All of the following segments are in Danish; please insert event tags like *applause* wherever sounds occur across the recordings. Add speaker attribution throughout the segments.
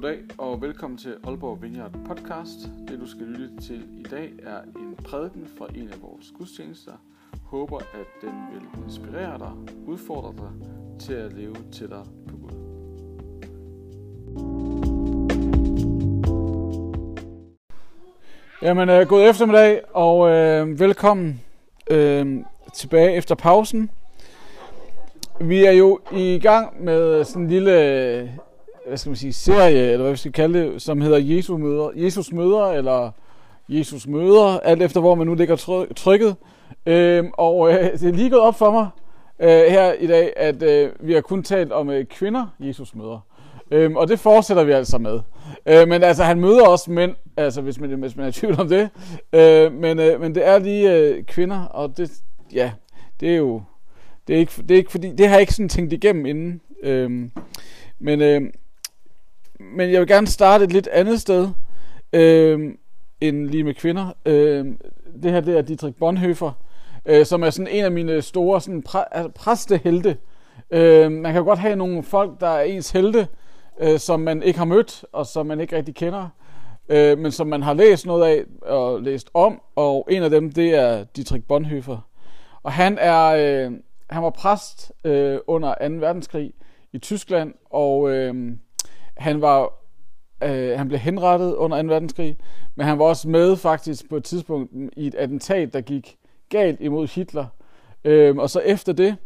Speaker 1: Goddag og velkommen til Aalborg Vineyard podcast. Det du skal lytte til i dag er en prædiken fra en af vores gudstjenester. Håber at den vil inspirere dig, udfordre dig til at leve tættere på Gud. Jamen, øh, god eftermiddag og øh, velkommen øh, tilbage efter pausen. Vi er jo i gang med sådan en lille hvad skal man sige, serie, eller hvad vi skal kalde det, som hedder Jesus møder, Jesus møder, eller Jesus møder, alt efter hvor man nu ligger trykket. Øh, og øh, det er lige gået op for mig øh, her i dag, at øh, vi har kun talt om øh, kvinder, Jesus møder. Øhm, og det fortsætter vi altså med. Øh, men altså, han møder også mænd, altså hvis man, hvis man er i tvivl om det. Øh, men, øh, men det er lige øh, kvinder, og det, ja, det er jo, det er ikke, det er ikke fordi, det har jeg ikke sådan tænkt igennem inden. Øh, men, øh, men jeg vil gerne starte et lidt andet sted øh, end lige med kvinder. Øh, det her det er Dietrich Bonhoeffer, øh, som er sådan en af mine store sådan præ- altså præstehelte. Øh, man kan godt have nogle folk, der er ens helte, øh, som man ikke har mødt, og som man ikke rigtig kender, øh, men som man har læst noget af og læst om, og en af dem, det er Dietrich Bonhoeffer. Og han er øh, han var præst øh, under 2. verdenskrig i Tyskland, og øh, han var øh, han blev henrettet under 2. verdenskrig, men han var også med faktisk på et tidspunkt i et attentat, der gik galt imod Hitler. Øh, og så efter det,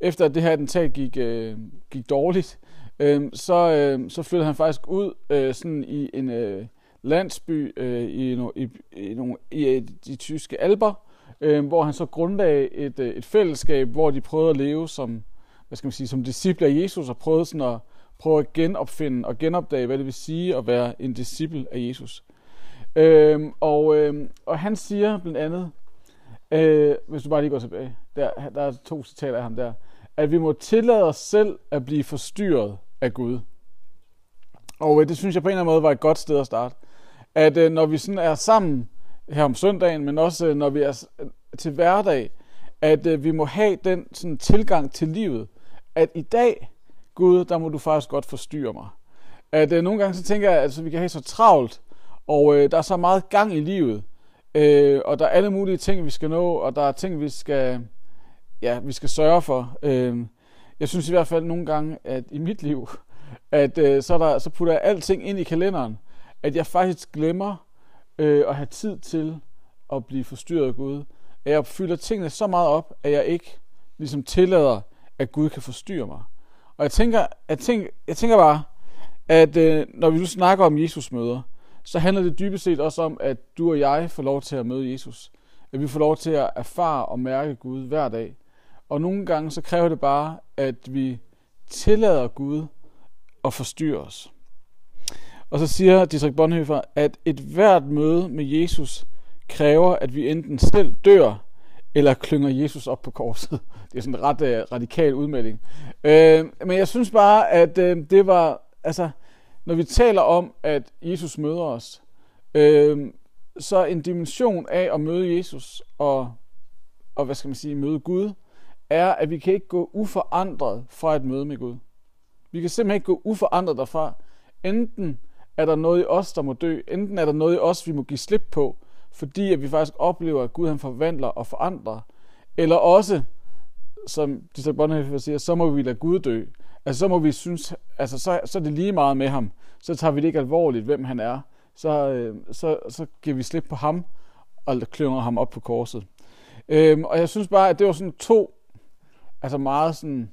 Speaker 1: efter at det her attentat gik, øh, gik dårligt, øh, så, øh, så flyttede han faktisk ud øh, sådan i en øh, landsby øh, i, no, i, i, no, i, øh, de tyske alber, øh, hvor han så grundlagde et, øh, et fællesskab, hvor de prøvede at leve som, hvad skal man sige, som disciple af Jesus, og prøvede sådan at prøve at genopfinde og genopdage, hvad det vil sige at være en disciple af Jesus. Øhm, og, øhm, og han siger blandt andet, øh, hvis du bare lige går tilbage, der, der er to citater af ham der, at vi må tillade os selv at blive forstyrret af Gud. Og øh, det synes jeg på en eller anden måde var et godt sted at starte. At øh, når vi sådan er sammen her om søndagen, men også øh, når vi er øh, til hverdag, at øh, vi må have den sådan, tilgang til livet, at i dag, Gud, der må du faktisk godt forstyrre mig. At øh, nogle gange så tænker jeg, at altså, vi kan have så travlt, og øh, der er så meget gang i livet, øh, og der er alle mulige ting, vi skal nå, og der er ting, vi skal, ja, vi skal sørge for. Øh, jeg synes i hvert fald nogle gange, at i mit liv, at øh, så, der, så putter jeg alting ind i kalenderen, at jeg faktisk glemmer øh, at have tid til at blive forstyrret af Gud. At jeg fylder tingene så meget op, at jeg ikke ligesom tillader, at Gud kan forstyrre mig. Og jeg tænker, jeg tænker, jeg tænker bare, at øh, når vi nu snakker om Jesus møder, så handler det dybest set også om, at du og jeg får lov til at møde Jesus. At vi får lov til at erfare og mærke Gud hver dag. Og nogle gange så kræver det bare, at vi tillader Gud at forstyrre os. Og så siger Dietrich Bonhoeffer, at et hvert møde med Jesus kræver, at vi enten selv dør, eller klynger Jesus op på korset. *laughs* Det er sådan en ret øh, radikal udmelding. Øh, men jeg synes bare, at øh, det var, altså, når vi taler om, at Jesus møder os, øh, så en dimension af at møde Jesus og, og hvad skal man sige, møde Gud, er, at vi kan ikke gå uforandret fra et møde med Gud. Vi kan simpelthen ikke gå uforandret derfra. Enten er der noget i os, der må dø, enten er der noget i os, vi må give slip på, fordi at vi faktisk oplever, at Gud han forvandler og forandrer. Eller også, som Dietrich Bonhoeffer siger, så må vi lade Gud dø. Altså så må vi synes, altså så, så er det lige meget med ham. Så tager vi det ikke alvorligt, hvem han er. Så, øh, så, så giver vi slip på ham og klynger ham op på korset. Øhm, og jeg synes bare, at det var sådan to altså meget sådan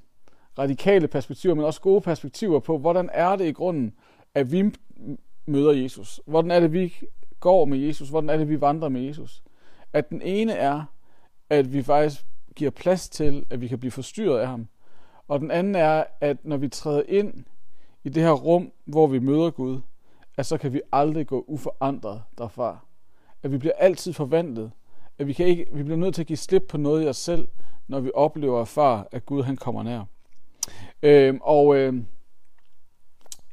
Speaker 1: radikale perspektiver, men også gode perspektiver på, hvordan er det i grunden, at vi møder Jesus? Hvordan er det, vi går med Jesus? Hvordan er det, vi vandrer med Jesus? At den ene er, at vi faktisk giver plads til, at vi kan blive forstyrret af ham. Og den anden er, at når vi træder ind i det her rum, hvor vi møder Gud, at så kan vi aldrig gå uforandret derfra. At vi bliver altid forvandlet. At vi, kan ikke, vi bliver nødt til at give slip på noget i os selv, når vi oplever og erfarer, at Gud han kommer nær. Øhm, og øhm,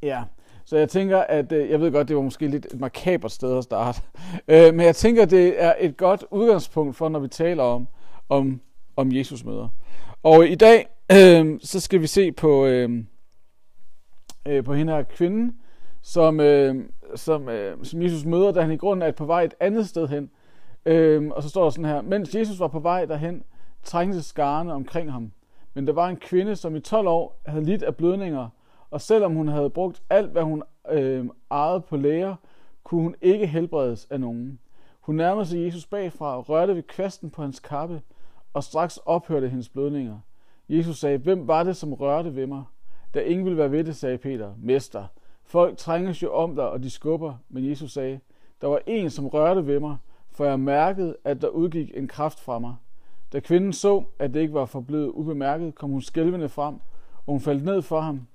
Speaker 1: ja, så jeg tænker, at øh, jeg ved godt, det var måske lidt et makabert sted at starte. *laughs* Øh, men jeg tænker, det er et godt udgangspunkt for, når vi taler om, om, om Jesus møder. Og i dag, *clears throat* øh, så skal vi se på, øh, øh, på hende her kvinde, som, øh, som, øh, som Jesus møder, da han i grunden er på vej et andet sted hen. Øh, og så står der sådan her, mens Jesus var på vej derhen, trængte skarne omkring ham. Men der var en kvinde, som i 12 år havde lidt af blødninger, og selvom hun havde brugt alt, hvad hun øh, ejede på læger, kunne hun ikke helbredes af nogen. Hun nærmede sig Jesus bagfra og rørte ved kvasten på hans kappe, og straks ophørte hendes blødninger. Jesus sagde, hvem var det, som rørte ved mig? Da ingen ville være ved det, sagde Peter, Mester, folk trænges jo om dig, og de skubber, men Jesus sagde, der var en, som rørte ved mig, for jeg mærkede, at der udgik en kraft fra mig. Da kvinden så, at det ikke var forblevet ubemærket, kom hun skælvende frem, og hun faldt ned for ham,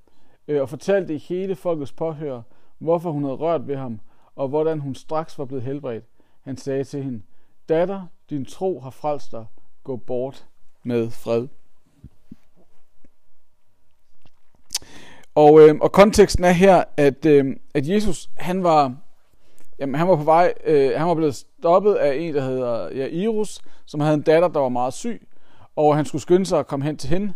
Speaker 1: øh, og fortalte i hele folkets påhør, hvorfor hun havde rørt ved ham, og hvordan hun straks var blevet helbredt. Han sagde til hende, Datter, din tro har frelst dig. Gå bort med fred. Og, øh, og konteksten er her, at, øh, at Jesus, han var, jamen, han var på vej, øh, han var blevet stoppet af en, der hedder Jairus, som havde en datter, der var meget syg, og han skulle skynde sig at komme hen til hende.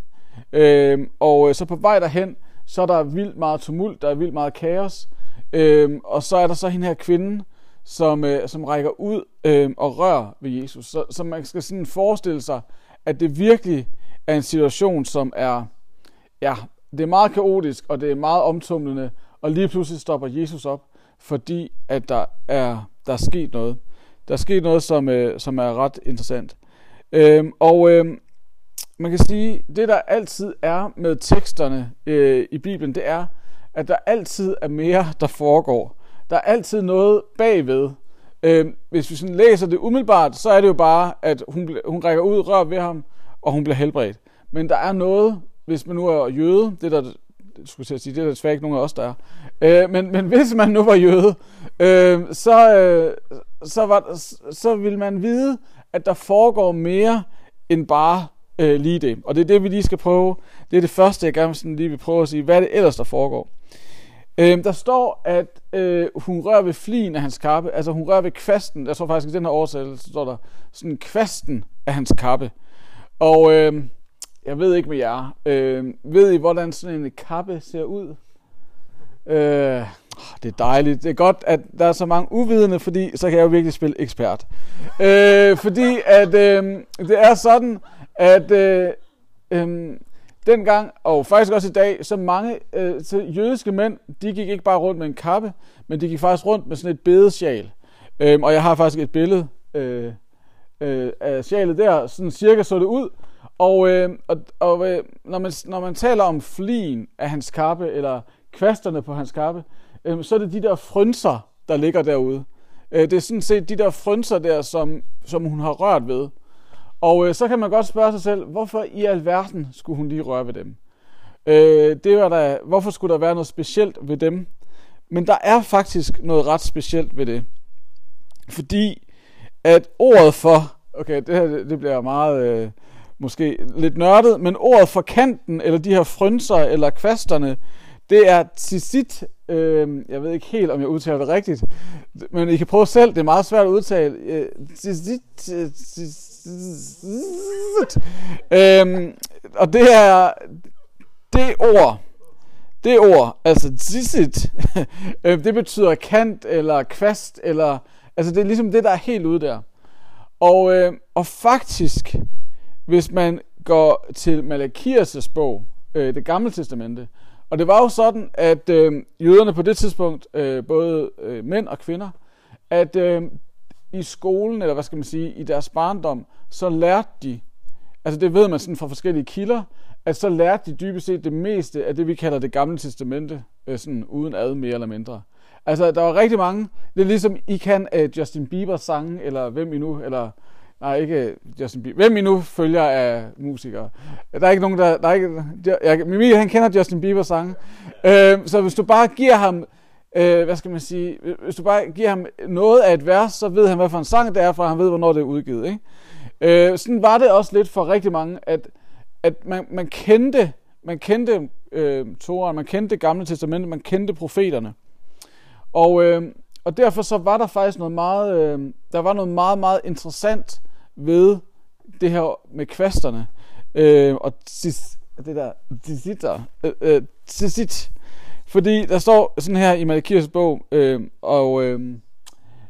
Speaker 1: Øh, og øh, så på vej derhen, så er der vildt meget tumult, der er vildt meget kaos, Øhm, og så er der så hende her kvinde, som, øh, som rækker ud øh, og rører ved Jesus. Så, så man skal sådan forestille sig, at det virkelig er en situation, som er, ja, det er meget kaotisk, og det er meget omtumlende, og lige pludselig stopper Jesus op, fordi at der er, der er sket noget. Der er sket noget, som, øh, som er ret interessant. Øhm, og øh, man kan sige, det der altid er med teksterne øh, i Bibelen, det er, at der altid er mere, der foregår. Der er altid noget bagved. Øh, hvis vi sådan læser det umiddelbart, så er det jo bare, at hun, hun rækker ud, rør ved ham, og hun bliver helbredt. Men der er noget, hvis man nu er jøde, det der, skulle jeg sige, det er der desværre ikke nogen af os, der er. Øh, men, men hvis man nu var jøde, øh, så, øh, så, var, så ville man vide, at der foregår mere end bare øh, lige det. Og det er det, vi lige skal prøve. Det er det første, jeg gerne sådan lige vil prøve at sige. Hvad er det ellers, der foregår? Øh, der står, at øh, hun rører ved flien af hans kappe. Altså hun rører ved kvasten. Jeg tror faktisk, i den her oversættelse står der sådan kvasten af hans kappe. Og øh, jeg ved ikke med jer. Øh, ved I, hvordan sådan en kappe ser ud? Øh, det er dejligt. Det er godt, at der er så mange uvidende, fordi så kan jeg jo virkelig spille ekspert. Øh, fordi at øh, det er sådan, at øh, øh, dengang, og faktisk også i dag, så mange øh, så jødiske mænd, de gik ikke bare rundt med en kappe, men de gik faktisk rundt med sådan et bedesjal. Øh, og jeg har faktisk et billede øh, øh, af sjalet der, sådan cirka så det ud. Og, øh, og, og øh, når, man, når man taler om flien af hans kappe, eller kvasterne på hans kappe, øh, så er det de der frynser, der ligger derude. Øh, det er sådan set de der frynser der, som, som hun har rørt ved. Og øh, så kan man godt spørge sig selv, hvorfor i alverden skulle hun lige røre ved dem? Øh, det var da, hvorfor skulle der være noget specielt ved dem? Men der er faktisk noget ret specielt ved det. Fordi at ordet for, okay, det her det bliver meget øh, måske lidt nørdet, men ordet for kanten, eller de her frynser, eller kvasterne, det er tzitzit. Øh, jeg ved ikke helt, om jeg udtaler det rigtigt, men I kan prøve selv. Det er meget svært at udtale. Øh, tzitzit, øhm, og det er det ord, det ord, altså zizit, *laughs* øh, det betyder kant eller kvast, eller altså det er ligesom det, der er helt ude der. Og, øh, og faktisk, hvis man går til Malakias' bog, øh, det gamle testamente, og det var jo sådan, at øh, jøderne på det tidspunkt, øh, både øh, mænd og kvinder, at øh, i skolen, eller hvad skal man sige, i deres barndom, så lærte de, altså det ved man sådan fra forskellige kilder, at så lærte de dybest set det meste af det, vi kalder det gamle testamente, øh, sådan uden ad mere eller mindre. Altså, der var rigtig mange, det er ligesom, I kan uh, Justin Bieber sange, eller hvem I nu, eller Nej, ikke øh, Justin Bieber. Hvem I nu følger af musikere? Der er ikke nogen, der... der er ikke, jeg, Mimi, han kender Justin Bieber sange. Uh, så hvis du bare giver ham... Øh, hvad skal man sige? Hvis du bare giver ham noget af et vers, så ved han, hvad for en sang det er, for han ved, hvornår det er udgivet. Ikke? Øh, sådan var det også lidt for rigtig mange, at, at man, man kendte, man kendte øh, Toren, man kendte det gamle testamente, man kendte profeterne. Og, øh, og derfor så var der faktisk noget meget, øh, der var noget meget, meget interessant ved det her med kvasterne. Øh, og tis, det der tisitter, øh, øh, tisit. Fordi der står sådan her i Malakias bog, øh, og øh,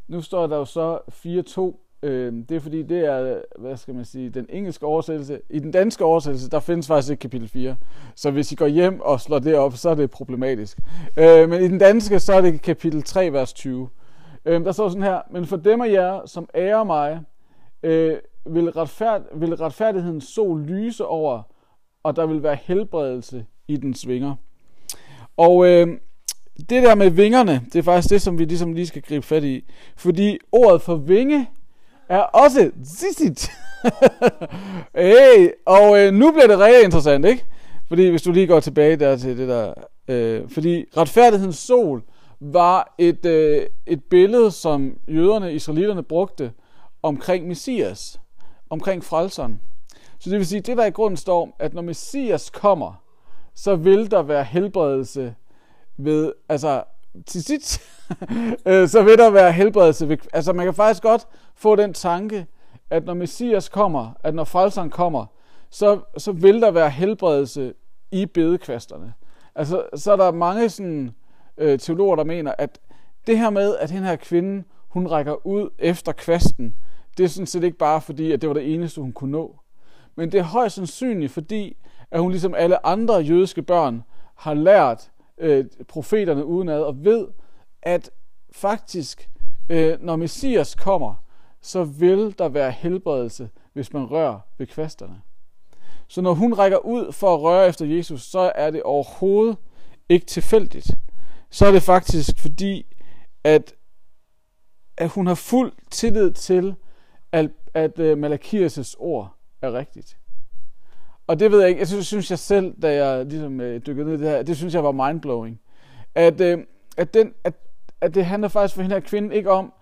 Speaker 1: nu står der jo så 4.2, Øh, det er fordi, det er, hvad skal man sige, den engelske oversættelse. I den danske oversættelse, der findes faktisk ikke kapitel 4. Så hvis I går hjem og slår det op, så er det problematisk. Øh, men i den danske, så er det kapitel 3, vers 20. Øh, der står sådan her, men for dem af jer, som ærer mig, øh, vil, retfærd, vil retfærdighedens sol lyse over, og der vil være helbredelse i den svinger. Og øh, det der med vingerne, det er faktisk det, som vi ligesom lige skal gribe fat i. Fordi ordet for vinge er også zizit. *laughs* hey, og øh, nu bliver det rigtig interessant, ikke? Fordi hvis du lige går tilbage der til det der... Øh, fordi retfærdighedens sol var et, øh, et billede, som jøderne, israelitterne brugte omkring Messias, omkring frelseren. Så det vil sige, det der i grunden står, at når Messias kommer, så vil der være helbredelse ved, altså til sit, *laughs* øh, så vil der være helbredelse. Ved, altså man kan faktisk godt få den tanke, at når Messias kommer, at når frelseren kommer, så, så vil der være helbredelse i bedekvasterne. Altså, så er der mange sådan, øh, teologer, der mener, at det her med, at den her kvinde, hun rækker ud efter kvasten, det er sådan set ikke bare fordi, at det var det eneste, hun kunne nå. Men det er højst sandsynligt, fordi at hun ligesom alle andre jødiske børn har lært øh, profeterne udenad og ved, at faktisk, øh, når Messias kommer, så vil der være helbredelse, hvis man rører ved kvasterne. Så når hun rækker ud for at røre efter Jesus, så er det overhovedet ikke tilfældigt. Så er det faktisk fordi, at, at hun har fuld tillid til, at, at øh, Malakias' ord er rigtigt. Og det ved jeg ikke, jeg synes, synes jeg selv, da jeg ligesom øh, dykkede ned i det her, det synes jeg var mindblowing. At, øh, at, den, at, at det handler faktisk for hende her kvinde ikke om,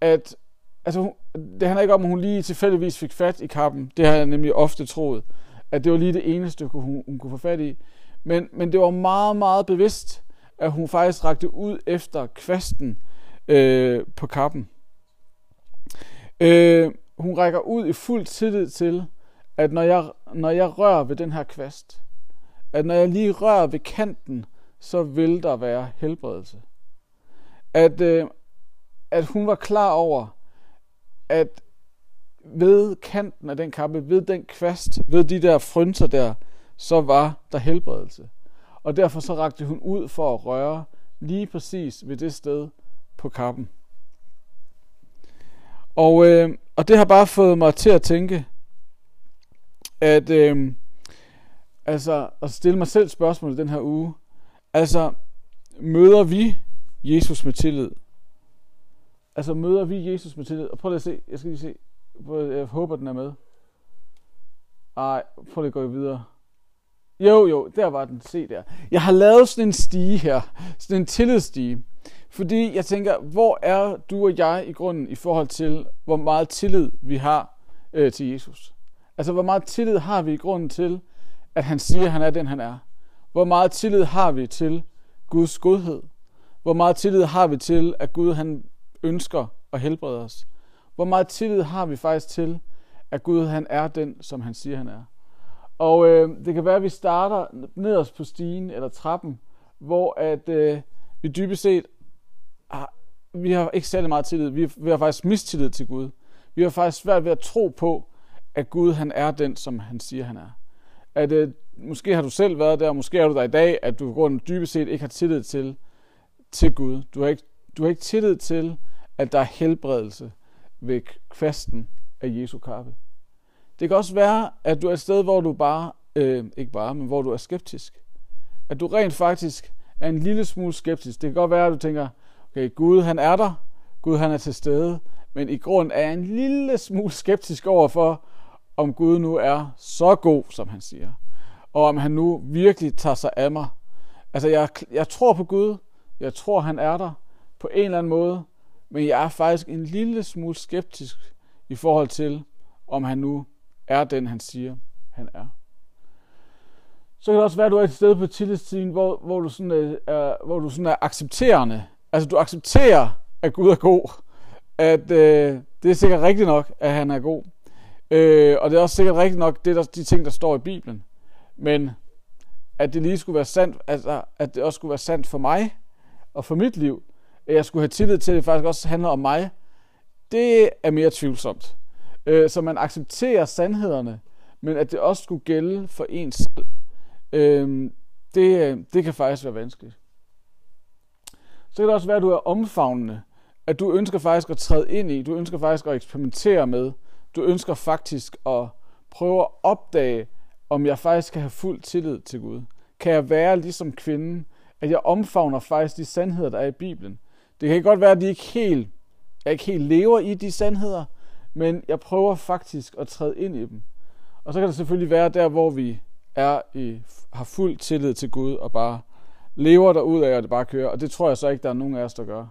Speaker 1: at altså, hun, det handler ikke om, at hun lige tilfældigvis fik fat i kappen. Det har jeg nemlig ofte troet, at det var lige det eneste, hun, hun kunne få fat i. Men, men det var meget, meget bevidst, at hun faktisk rakte ud efter kvasten øh, på kappen. Øh, hun rækker ud i fuld tillid til, at når jeg, når jeg rører ved den her kvast, at når jeg lige rører ved kanten, så vil der være helbredelse. At, øh, at hun var klar over, at ved kanten af den kappe, ved den kvast, ved de der frynser der, så var der helbredelse. Og derfor så rakte hun ud for at røre lige præcis ved det sted på kappen. Og, øh, og det har bare fået mig til at tænke, at øh, altså at stille mig selv spørgsmål den her uge. Altså, møder vi Jesus med tillid? Altså, møder vi Jesus med tillid? Og prøv lige at se, jeg skal lige se, jeg håber, den er med. Ej, prøv lige at gå videre. Jo, jo, der var den. Se der. Jeg har lavet sådan en stige her. Sådan en tillidsstige. Fordi jeg tænker, hvor er du og jeg i grunden i forhold til, hvor meget tillid vi har øh, til Jesus? Altså, hvor meget tillid har vi i grunden til, at han siger, at han er den, han er? Hvor meget tillid har vi til Guds godhed? Hvor meget tillid har vi til, at Gud han ønsker at helbrede os? Hvor meget tillid har vi faktisk til, at Gud han er den, som han siger, han er? Og øh, det kan være, at vi starter nederst på stigen eller trappen, hvor at øh, vi dybest set har, vi har ikke særlig meget tillid. Vi, vi har faktisk mistillid til Gud. Vi har faktisk svært ved at tro på, at Gud han er den, som han siger, han er. At øh, måske har du selv været der, måske er du der i dag, at du grund dybest set ikke har tillid til, til Gud. Du har, ikke, du har ikke tillid til, at der er helbredelse ved kvasten af Jesu kappe. Det kan også være, at du er et sted, hvor du bare, øh, ikke bare, men hvor du er skeptisk. At du rent faktisk er en lille smule skeptisk. Det kan godt være, at du tænker, okay, Gud han er der, Gud han er til stede, men i grund er jeg en lille smule skeptisk over for, om Gud nu er så god, som han siger. Og om han nu virkelig tager sig af mig. Altså, jeg, jeg tror på Gud. Jeg tror, han er der på en eller anden måde. Men jeg er faktisk en lille smule skeptisk i forhold til, om han nu er den, han siger, han er. Så kan det også være, at du er et sted på tillidstiden, hvor, hvor, du sådan øh, er, hvor du sådan er accepterende. Altså, du accepterer, at Gud er god. At øh, det er sikkert rigtigt nok, at han er god. Øh, og det er også sikkert rigtigt nok, det er der, de ting, der står i Bibelen. Men at det lige skulle være sandt, altså, at det også skulle være sandt for mig og for mit liv, at jeg skulle have tillid til, at det faktisk også handler om mig, det er mere tvivlsomt. Øh, så man accepterer sandhederne, men at det også skulle gælde for en selv, øh, det, det kan faktisk være vanskeligt. Så kan det også være, at du er omfavnende, at du ønsker faktisk at træde ind i, du ønsker faktisk at eksperimentere med, du ønsker faktisk at prøve at opdage, om jeg faktisk kan have fuld tillid til Gud. Kan jeg være ligesom kvinden, at jeg omfavner faktisk de sandheder, der er i Bibelen. Det kan godt være, at de ikke helt, jeg ikke helt lever i de sandheder, men jeg prøver faktisk at træde ind i dem. Og så kan det selvfølgelig være der, hvor vi er i, har fuld tillid til Gud og bare lever derud af, og det bare kører. Og det tror jeg så ikke, der er nogen af os, der gør.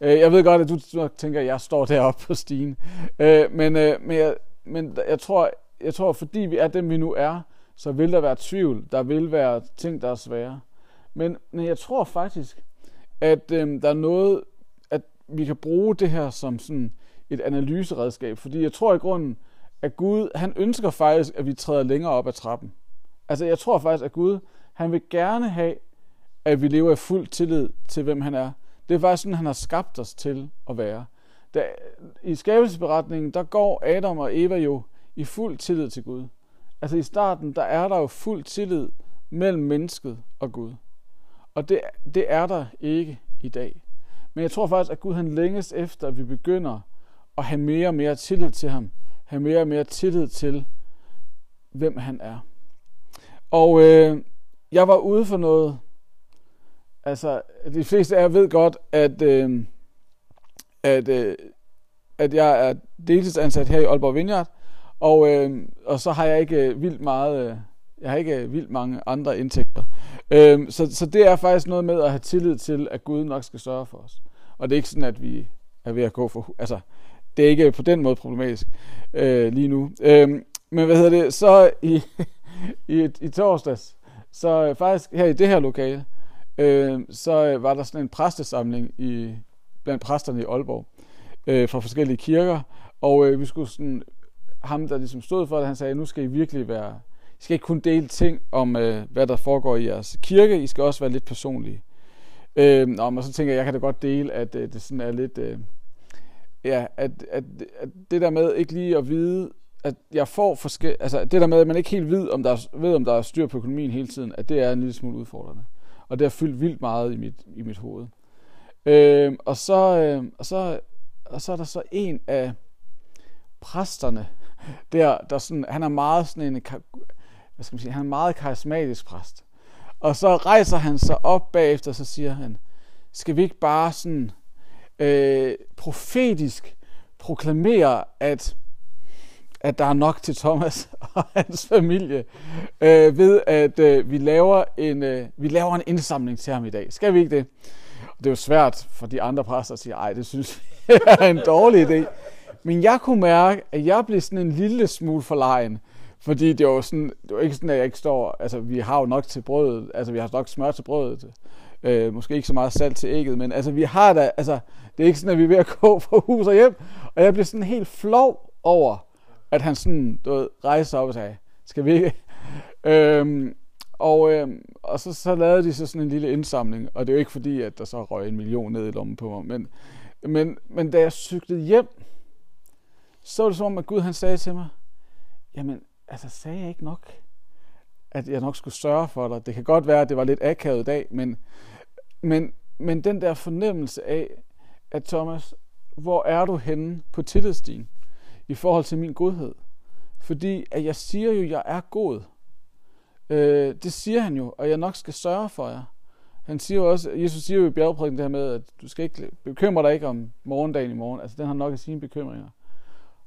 Speaker 1: Øh, jeg ved godt, at du tænker, at jeg står deroppe på stigen. Øh, men, øh, men, jeg, men jeg tror, jeg tror, fordi vi er dem, vi nu er, så vil der være tvivl. Der vil være ting, der er svære. Men, men jeg tror faktisk, at øh, der er noget, at vi kan bruge det her som sådan et analyseredskab. Fordi jeg tror i grunden, at Gud, han ønsker faktisk, at vi træder længere op ad trappen. Altså jeg tror faktisk, at Gud, han vil gerne have, at vi lever i fuld tillid til, hvem han er. Det er faktisk sådan, han har skabt os til at være. Da, I skabelsesberetningen, der går Adam og Eva jo i fuld tillid til Gud. Altså i starten, der er der jo fuld tillid mellem mennesket og Gud. Og det, det er der ikke i dag. Men jeg tror faktisk, at Gud han længes efter, at vi begynder at have mere og mere tillid til ham. Have mere og mere tillid til, hvem han er. Og øh, jeg var ude for noget. Altså, de fleste af jer ved godt, at, øh, at, øh, at jeg er deltidsansat her i Aalborg Vineyard. Og, øh, og så har jeg ikke øh, vildt meget... Øh, jeg har ikke øh, vildt mange andre indtægter. Øh, så, så det er faktisk noget med at have tillid til, at Gud nok skal sørge for os. Og det er ikke sådan, at vi er ved at gå for... Altså, det er ikke på den måde problematisk øh, lige nu. Øh, men hvad hedder det? Så i, *laughs* i, i torsdags, så øh, faktisk her i det her lokale, øh, så øh, var der sådan en præstesamling i, blandt præsterne i Aalborg øh, fra forskellige kirker, og øh, vi skulle sådan, ham der ligesom stod for det, han sagde, nu skal I virkelig være, I skal ikke kun dele ting om, øh, hvad der foregår i jeres kirke, I skal også være lidt personlige. Øh, og så tænker jeg, jeg kan da godt dele, at øh, det sådan er lidt, øh, ja, at, at, at det der med ikke lige at vide, at jeg får forskel, altså det der med, at man ikke helt ved, om der er, ved, om der er styr på økonomien hele tiden, at det er en lille smule udfordrende. Og det har fyldt vildt meget i mit, i mit hoved. Øh, og, så, øh, og, så, og så er der så en af præsterne, der, der sådan, han er meget sådan en, hvad skal man sige, han er meget karismatisk præst. Og så rejser han sig op bagefter, og så siger han, skal vi ikke bare sådan øh, profetisk proklamere, at at der er nok til Thomas *laughs* og hans familie, øh, ved at øh, vi, laver en, øh, vi laver en indsamling til ham i dag. Skal vi ikke det? Det er jo svært for de andre præster at sige, ej, det synes jeg *laughs* er en dårlig idé. Men jeg kunne mærke, at jeg blev sådan en lille smule forlegen. Fordi det var, sådan, det var ikke sådan, at jeg ikke står... Altså, vi har jo nok til brødet. Altså, vi har nok smør til brødet. Øh, måske ikke så meget salt til ægget, men altså, vi har da... Altså, det er ikke sådan, at vi er ved at *laughs* gå fra hus og hjem. Og jeg blev sådan helt flov over, at han sådan, du ved, rejste sig op og sagde, skal vi ikke? øhm, og, øhm, og så, så lavede de så sådan en lille indsamling, og det er jo ikke fordi, at der så røg en million ned i lommen på mig, men, men, men da jeg cyklede hjem, så var det som om, at Gud han sagde til mig, jamen, altså sagde jeg ikke nok, at jeg nok skulle sørge for dig. Det kan godt være, at det var lidt akavet dag, men, men, men den der fornemmelse af, at Thomas, hvor er du henne på tillidsstien? I forhold til min godhed. Fordi at jeg siger jo, at jeg er god. Øh, det siger han jo, og jeg nok skal sørge for jer. Han siger jo også, Jesus siger jo i bjergprædiken det her med, at du skal ikke bekymre dig ikke om morgendagen i morgen. Altså den har nok af sine bekymringer.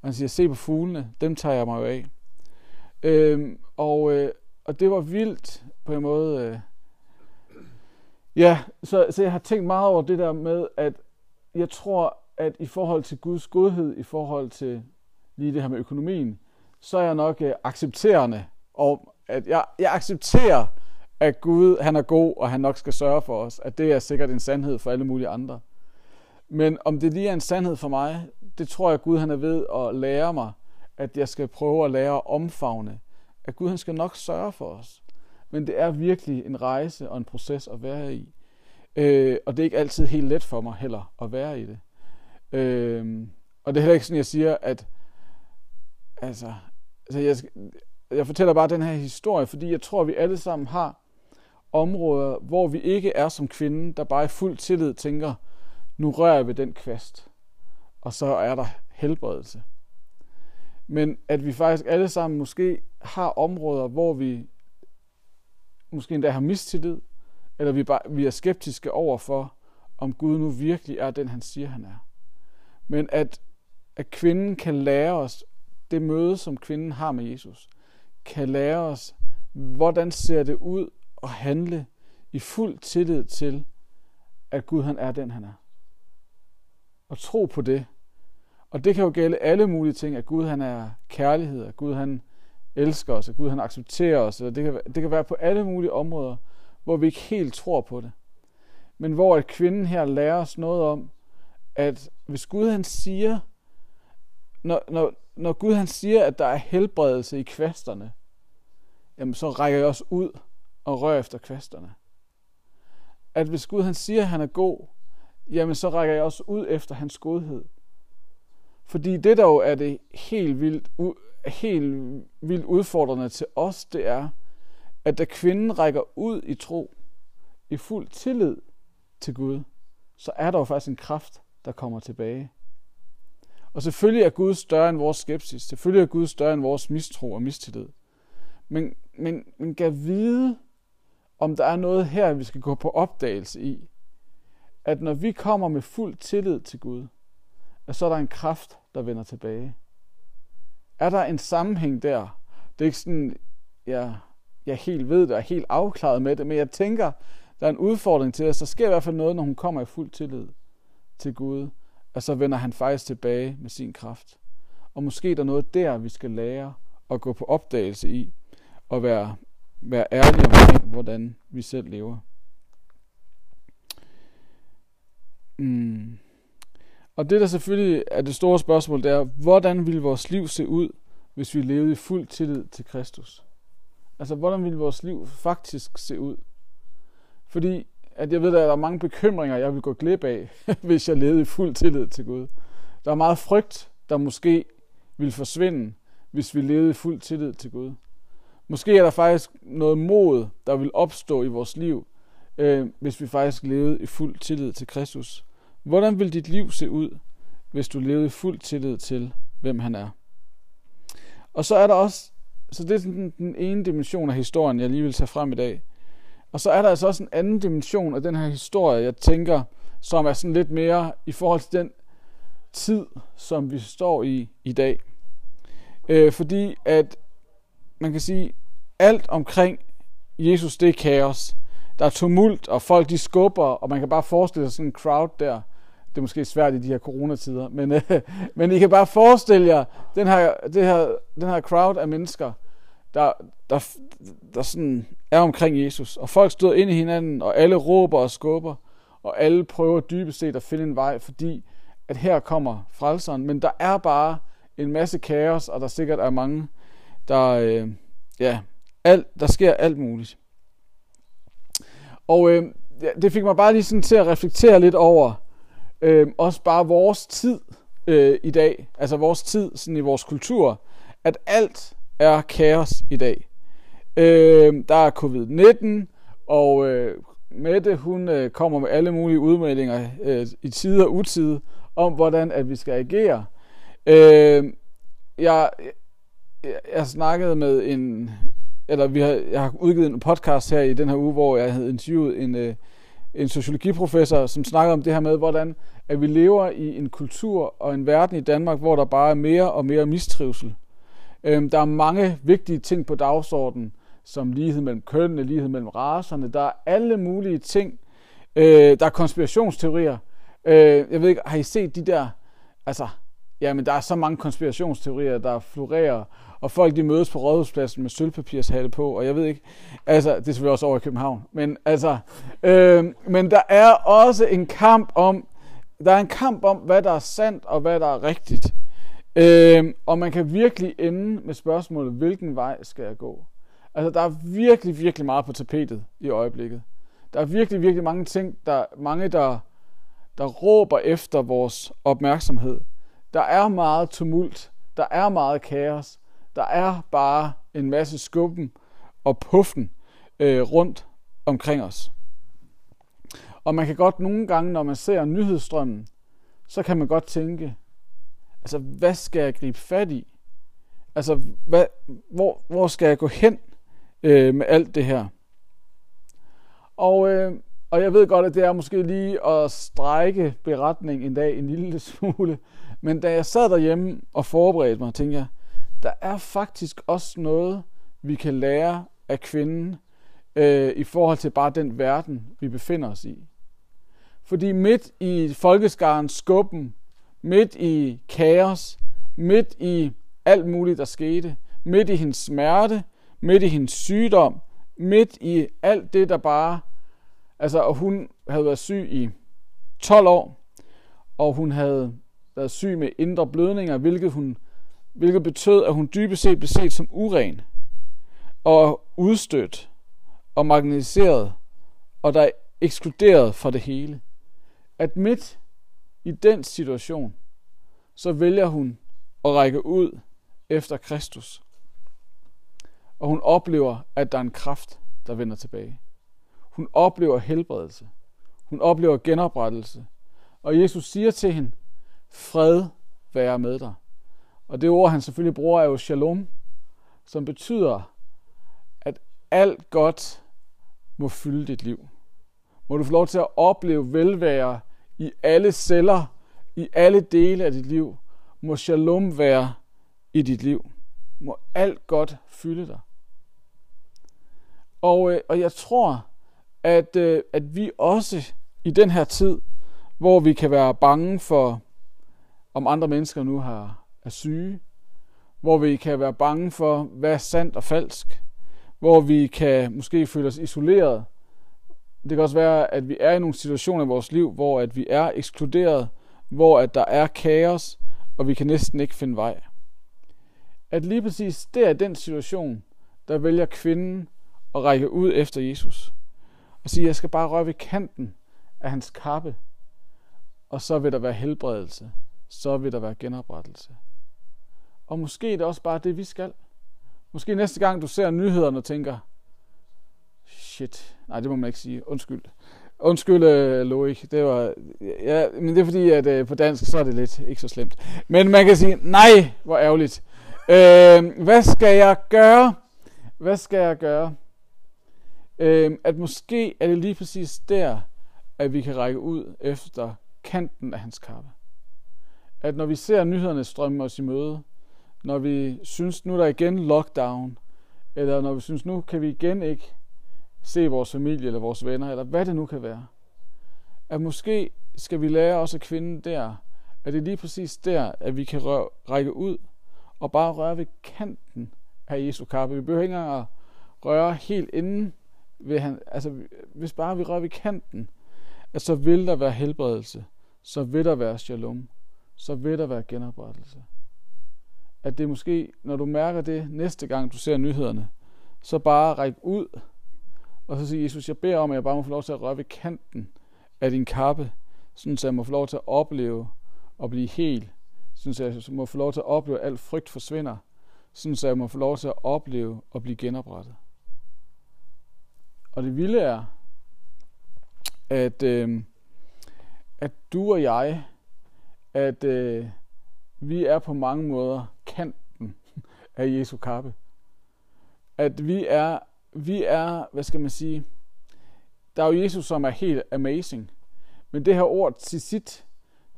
Speaker 1: Og han siger, se på fuglene, dem tager jeg mig jo af. Øh, og, øh, og det var vildt på en måde. Øh, ja, så, så jeg har tænkt meget over det der med, at jeg tror, at i forhold til Guds godhed, i forhold til lige det her med økonomien, så er jeg nok øh, accepterende, og at jeg, jeg accepterer, at Gud han er god, og han nok skal sørge for os, at det er sikkert en sandhed for alle mulige andre. Men om det lige er en sandhed for mig, det tror jeg, at Gud han er ved at lære mig, at jeg skal prøve at lære at omfavne, at Gud han skal nok sørge for os. men det er virkelig en rejse og en proces at være i. Øh, og det er ikke altid helt let for mig heller at være i det. Øh, og det er heller ikke sådan, jeg siger, at altså, altså jeg, jeg fortæller bare den her historie, fordi jeg tror, at vi alle sammen har områder, hvor vi ikke er som kvinden, der bare i fuld tillid tænker, nu rører jeg ved den kvast, og så er der helbredelse. Men at vi faktisk alle sammen måske har områder, hvor vi måske endda har mistillid, eller vi, bare, vi er skeptiske over for, om Gud nu virkelig er den, han siger, han er. Men at, at kvinden kan lære os, det møde, som kvinden har med Jesus, kan lære os, hvordan ser det ud at handle i fuld tillid til, at Gud han er den, han er. Og tro på det. Og det kan jo gælde alle mulige ting, at Gud han er kærlighed, at Gud han elsker os, at Gud han accepterer os. Det, kan, det kan være på alle mulige områder, hvor vi ikke helt tror på det. Men hvor at kvinden her lærer os noget om, at hvis Gud han siger, når, når, når Gud han siger, at der er helbredelse i kvasterne, jamen så rækker jeg også ud og rører efter kvasterne. At hvis Gud han siger, at han er god, jamen så rækker jeg også ud efter hans godhed. Fordi det der jo er det helt vildt, helt vildt udfordrende til os, det er, at da kvinden rækker ud i tro, i fuld tillid til Gud, så er der jo faktisk en kraft, der kommer tilbage. Og selvfølgelig er Gud større end vores skepsis. Selvfølgelig er Gud større end vores mistro og mistillid. Men, men, men kan vide, om der er noget her, vi skal gå på opdagelse i. At når vi kommer med fuld tillid til Gud, at så er der en kraft, der vender tilbage. Er der en sammenhæng der? Det er ikke sådan, jeg, jeg helt ved det og er helt afklaret med det, men jeg tænker, der er en udfordring til os. Der sker i hvert fald noget, når hun kommer i fuld tillid til Gud, at så vender han faktisk tilbage med sin kraft. Og måske er der noget der, vi skal lære at gå på opdagelse i, og være, være ærlige omkring, hvordan vi selv lever. Mm. Og det, der selvfølgelig er det store spørgsmål, det er, hvordan ville vores liv se ud, hvis vi levede i fuld tillid til Kristus? Altså, hvordan ville vores liv faktisk se ud? Fordi at jeg ved, at der er mange bekymringer, jeg vil gå glip af, *laughs* hvis jeg levede i fuld tillid til Gud. Der er meget frygt, der måske vil forsvinde, hvis vi levede i fuld tillid til Gud. Måske er der faktisk noget mod, der vil opstå i vores liv, øh, hvis vi faktisk levede i fuld tillid til Kristus. Hvordan vil dit liv se ud, hvis du levede i fuld tillid til, hvem han er? Og så er der også, så det er den, den ene dimension af historien, jeg lige vil tage frem i dag. Og så er der altså også en anden dimension af den her historie, jeg tænker, som er sådan lidt mere i forhold til den tid, som vi står i i dag. Øh, fordi at man kan sige, alt omkring Jesus, det er kaos. Der er tumult, og folk de skubber, og man kan bare forestille sig sådan en crowd der. Det er måske svært i de her coronatider, men, øh, *laughs* men I kan bare forestille jer den her, det her, den her crowd af mennesker, der, der, der sådan er omkring Jesus. Og folk støder ind i hinanden, og alle råber og skubber, og alle prøver dybest set at finde en vej, fordi at her kommer frelseren. Men der er bare en masse kaos, og der sikkert er mange, der, øh, ja, alt, der sker alt muligt. Og øh, ja, det fik mig bare lige sådan til at reflektere lidt over, øh, også bare vores tid øh, i dag, altså vores tid sådan i vores kultur, at alt er kaos i dag. Øh, der er covid-19, og øh, Mette hun øh, kommer med alle mulige udmeldinger øh, i tid og utid om, hvordan at vi skal agere. Øh, jeg, jeg, jeg snakkede med en, eller vi har, jeg har udgivet en podcast her i den her uge, hvor jeg havde interviewet en, øh, en sociologiprofessor, som snakkede om det her med, hvordan at vi lever i en kultur og en verden i Danmark, hvor der bare er mere og mere mistrivsel. Øhm, der er mange vigtige ting på dagsordenen, som lighed mellem kønnene, lighed mellem racerne. Der er alle mulige ting. Øh, der er konspirationsteorier. Øh, jeg ved ikke, har I set de der, altså, jamen der er så mange konspirationsteorier, der florerer, og folk de mødes på rådhuspladsen med sølvpapirshatte på, og jeg ved ikke, altså, det er selvfølgelig også over i København, men altså, øh, men der er også en kamp om, der er en kamp om, hvad der er sandt, og hvad der er rigtigt. Øh, og man kan virkelig ende med spørgsmålet, hvilken vej skal jeg gå? Altså, der er virkelig, virkelig meget på tapetet i øjeblikket. Der er virkelig, virkelig mange ting, der mange, der, der råber efter vores opmærksomhed. Der er meget tumult. Der er meget kaos. Der er bare en masse skubben og puffen øh, rundt omkring os. Og man kan godt nogle gange, når man ser nyhedsstrømmen, så kan man godt tænke, altså hvad skal jeg gribe fat i? Altså, hvad, hvor, hvor skal jeg gå hen øh, med alt det her? Og, øh, og jeg ved godt, at det er måske lige at strække beretning en dag en lille *laughs* smule. Men da jeg sad derhjemme og forberedte mig, tænkte jeg, der er faktisk også noget, vi kan lære af kvinden øh, i forhold til bare den verden, vi befinder os i. Fordi midt i folkeskarens skubben, midt i kaos, midt i alt muligt, der skete, midt i hendes smerte, midt i hendes sygdom, midt i alt det, der bare... Altså, og hun havde været syg i 12 år, og hun havde været syg med indre blødninger, hvilket, hun, hvilket betød, at hun dybest set blev set som uren og udstødt og marginaliseret, og der er ekskluderet fra det hele. At midt i den situation, så vælger hun at række ud efter Kristus. Og hun oplever, at der er en kraft, der vender tilbage. Hun oplever helbredelse. Hun oplever genoprettelse. Og Jesus siger til hende, fred være med dig. Og det ord, han selvfølgelig bruger, er jo shalom, som betyder, at alt godt må fylde dit liv. Må du få lov til at opleve velvære i alle celler, i alle dele af dit liv. Må shalom være i dit liv. Må alt godt fylde dig. Og, øh, og jeg tror, at, øh, at vi også i den her tid, hvor vi kan være bange for, om andre mennesker nu har, er syge, hvor vi kan være bange for, hvad er sandt og falsk, hvor vi kan måske føle os isoleret. Det kan også være, at vi er i nogle situationer i vores liv, hvor at vi er ekskluderet, hvor at der er kaos, og vi kan næsten ikke finde vej. At lige præcis det er den situation, der vælger kvinden at række ud efter Jesus. Og sige, jeg skal bare røre ved kanten af hans kappe, og så vil der være helbredelse. Så vil der være genoprettelse. Og måske er det også bare det, vi skal. Måske næste gang, du ser nyhederne og tænker, shit, nej, det må man ikke sige, undskyld. Undskyld, øh, uh, Loik, det var, ja, men det er fordi, at uh, på dansk, så er det lidt ikke så slemt. Men man kan sige, nej, hvor ærgerligt. Uh, hvad skal jeg gøre? Hvad skal jeg gøre? Uh, at måske er det lige præcis der, at vi kan række ud efter kanten af hans kappe. At når vi ser nyhederne strømme os i møde, når vi synes, nu er der igen lockdown, eller når vi synes, nu kan vi igen ikke se vores familie eller vores venner, eller hvad det nu kan være. At måske skal vi lære også at kvinden der, at det er lige præcis der, at vi kan røre, række ud og bare røre ved kanten af Jesu kappe. Vi behøver ikke engang at røre helt inden ved han, altså hvis bare vi rører ved kanten, at så vil der være helbredelse, så vil der være shalom, så vil der være genoprettelse at det måske, når du mærker det næste gang, du ser nyhederne, så bare ræk ud, og så siger Jesus, jeg beder om, at jeg bare må få lov til at røre ved kanten af din kappe, sådan så jeg må få lov til at opleve og blive hel, sådan så jeg må få lov til at opleve, at al frygt forsvinder, sådan så jeg må få lov til at opleve og blive genoprettet. Og det vilde er, at, øh, at du og jeg, at øh, vi er på mange måder kanten af Jesu kappe. At vi er, vi er, hvad skal man sige, der er jo Jesus, som er helt amazing. Men det her ord til sit,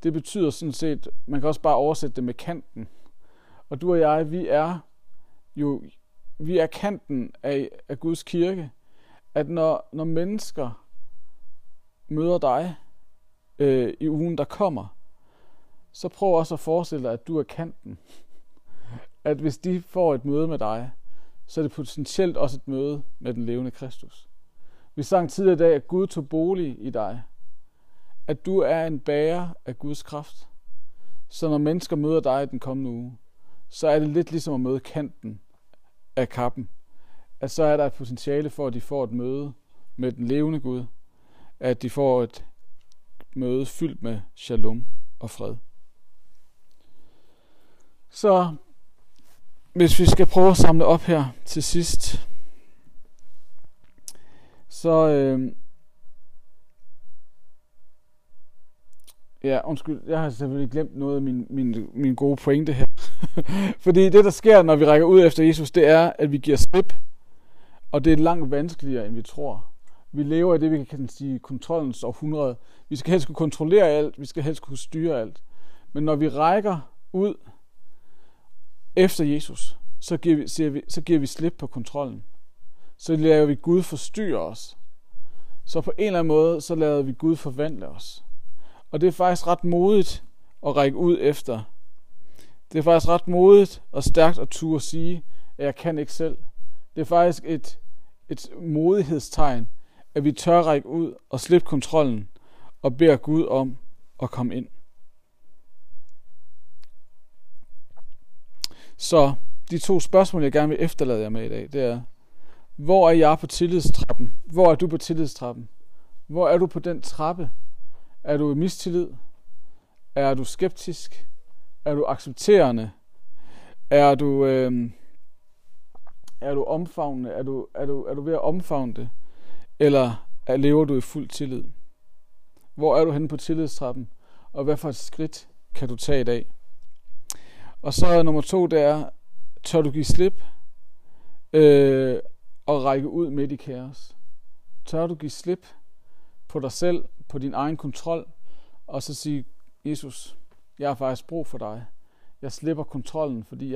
Speaker 1: det betyder sådan set, man kan også bare oversætte det med kanten. Og du og jeg, vi er jo, vi er kanten af, af Guds kirke. At når, når mennesker møder dig øh, i ugen, der kommer, så prøv også at forestille dig, at du er kanten at hvis de får et møde med dig, så er det potentielt også et møde med den levende Kristus. Vi sang tidligere i dag, at Gud tog bolig i dig. At du er en bærer af Guds kraft. Så når mennesker møder dig i den kommende uge, så er det lidt ligesom at møde kanten af kappen. at så er der et potentiale for, at de får et møde med den levende Gud. At de får et møde fyldt med shalom og fred. Så hvis vi skal prøve at samle op her til sidst, så øh, Ja, undskyld, jeg har selvfølgelig glemt noget af min, min, min gode pointe her. *laughs* Fordi det, der sker, når vi rækker ud efter Jesus, det er, at vi giver slip. Og det er langt vanskeligere, end vi tror. Vi lever i det, vi kan sige, kontrollens århundrede. Vi skal helst kunne kontrollere alt, vi skal helst kunne styre alt. Men når vi rækker ud efter Jesus, så giver vi, siger vi, så giver vi slip på kontrollen. Så lader vi Gud forstyrre os. Så på en eller anden måde, så lader vi Gud forvandle os. Og det er faktisk ret modigt at række ud efter. Det er faktisk ret modigt og stærkt at turde sige, at jeg kan ikke selv. Det er faktisk et, et modighedstegn, at vi tør række ud og slippe kontrollen og beder Gud om at komme ind. Så de to spørgsmål, jeg gerne vil efterlade jer med i dag, det er, hvor er jeg på tillidstrappen? Hvor er du på tillidstrappen? Hvor er du på den trappe, er du i mistillid? Er du skeptisk? Er du accepterende? Er du, øh, er du omfavnende? Er du, er, du, er du ved at omfavne det? Eller er, lever du i fuld tillid? Hvor er du henne på tillidstrappen? Og hvad for et skridt kan du tage i dag? Og så nummer to, det er, tør du give slip øh, og række ud midt i kaos? Tør du give slip på dig selv, på din egen kontrol, og så sige, Jesus, jeg har faktisk brug for dig. Jeg slipper kontrollen, fordi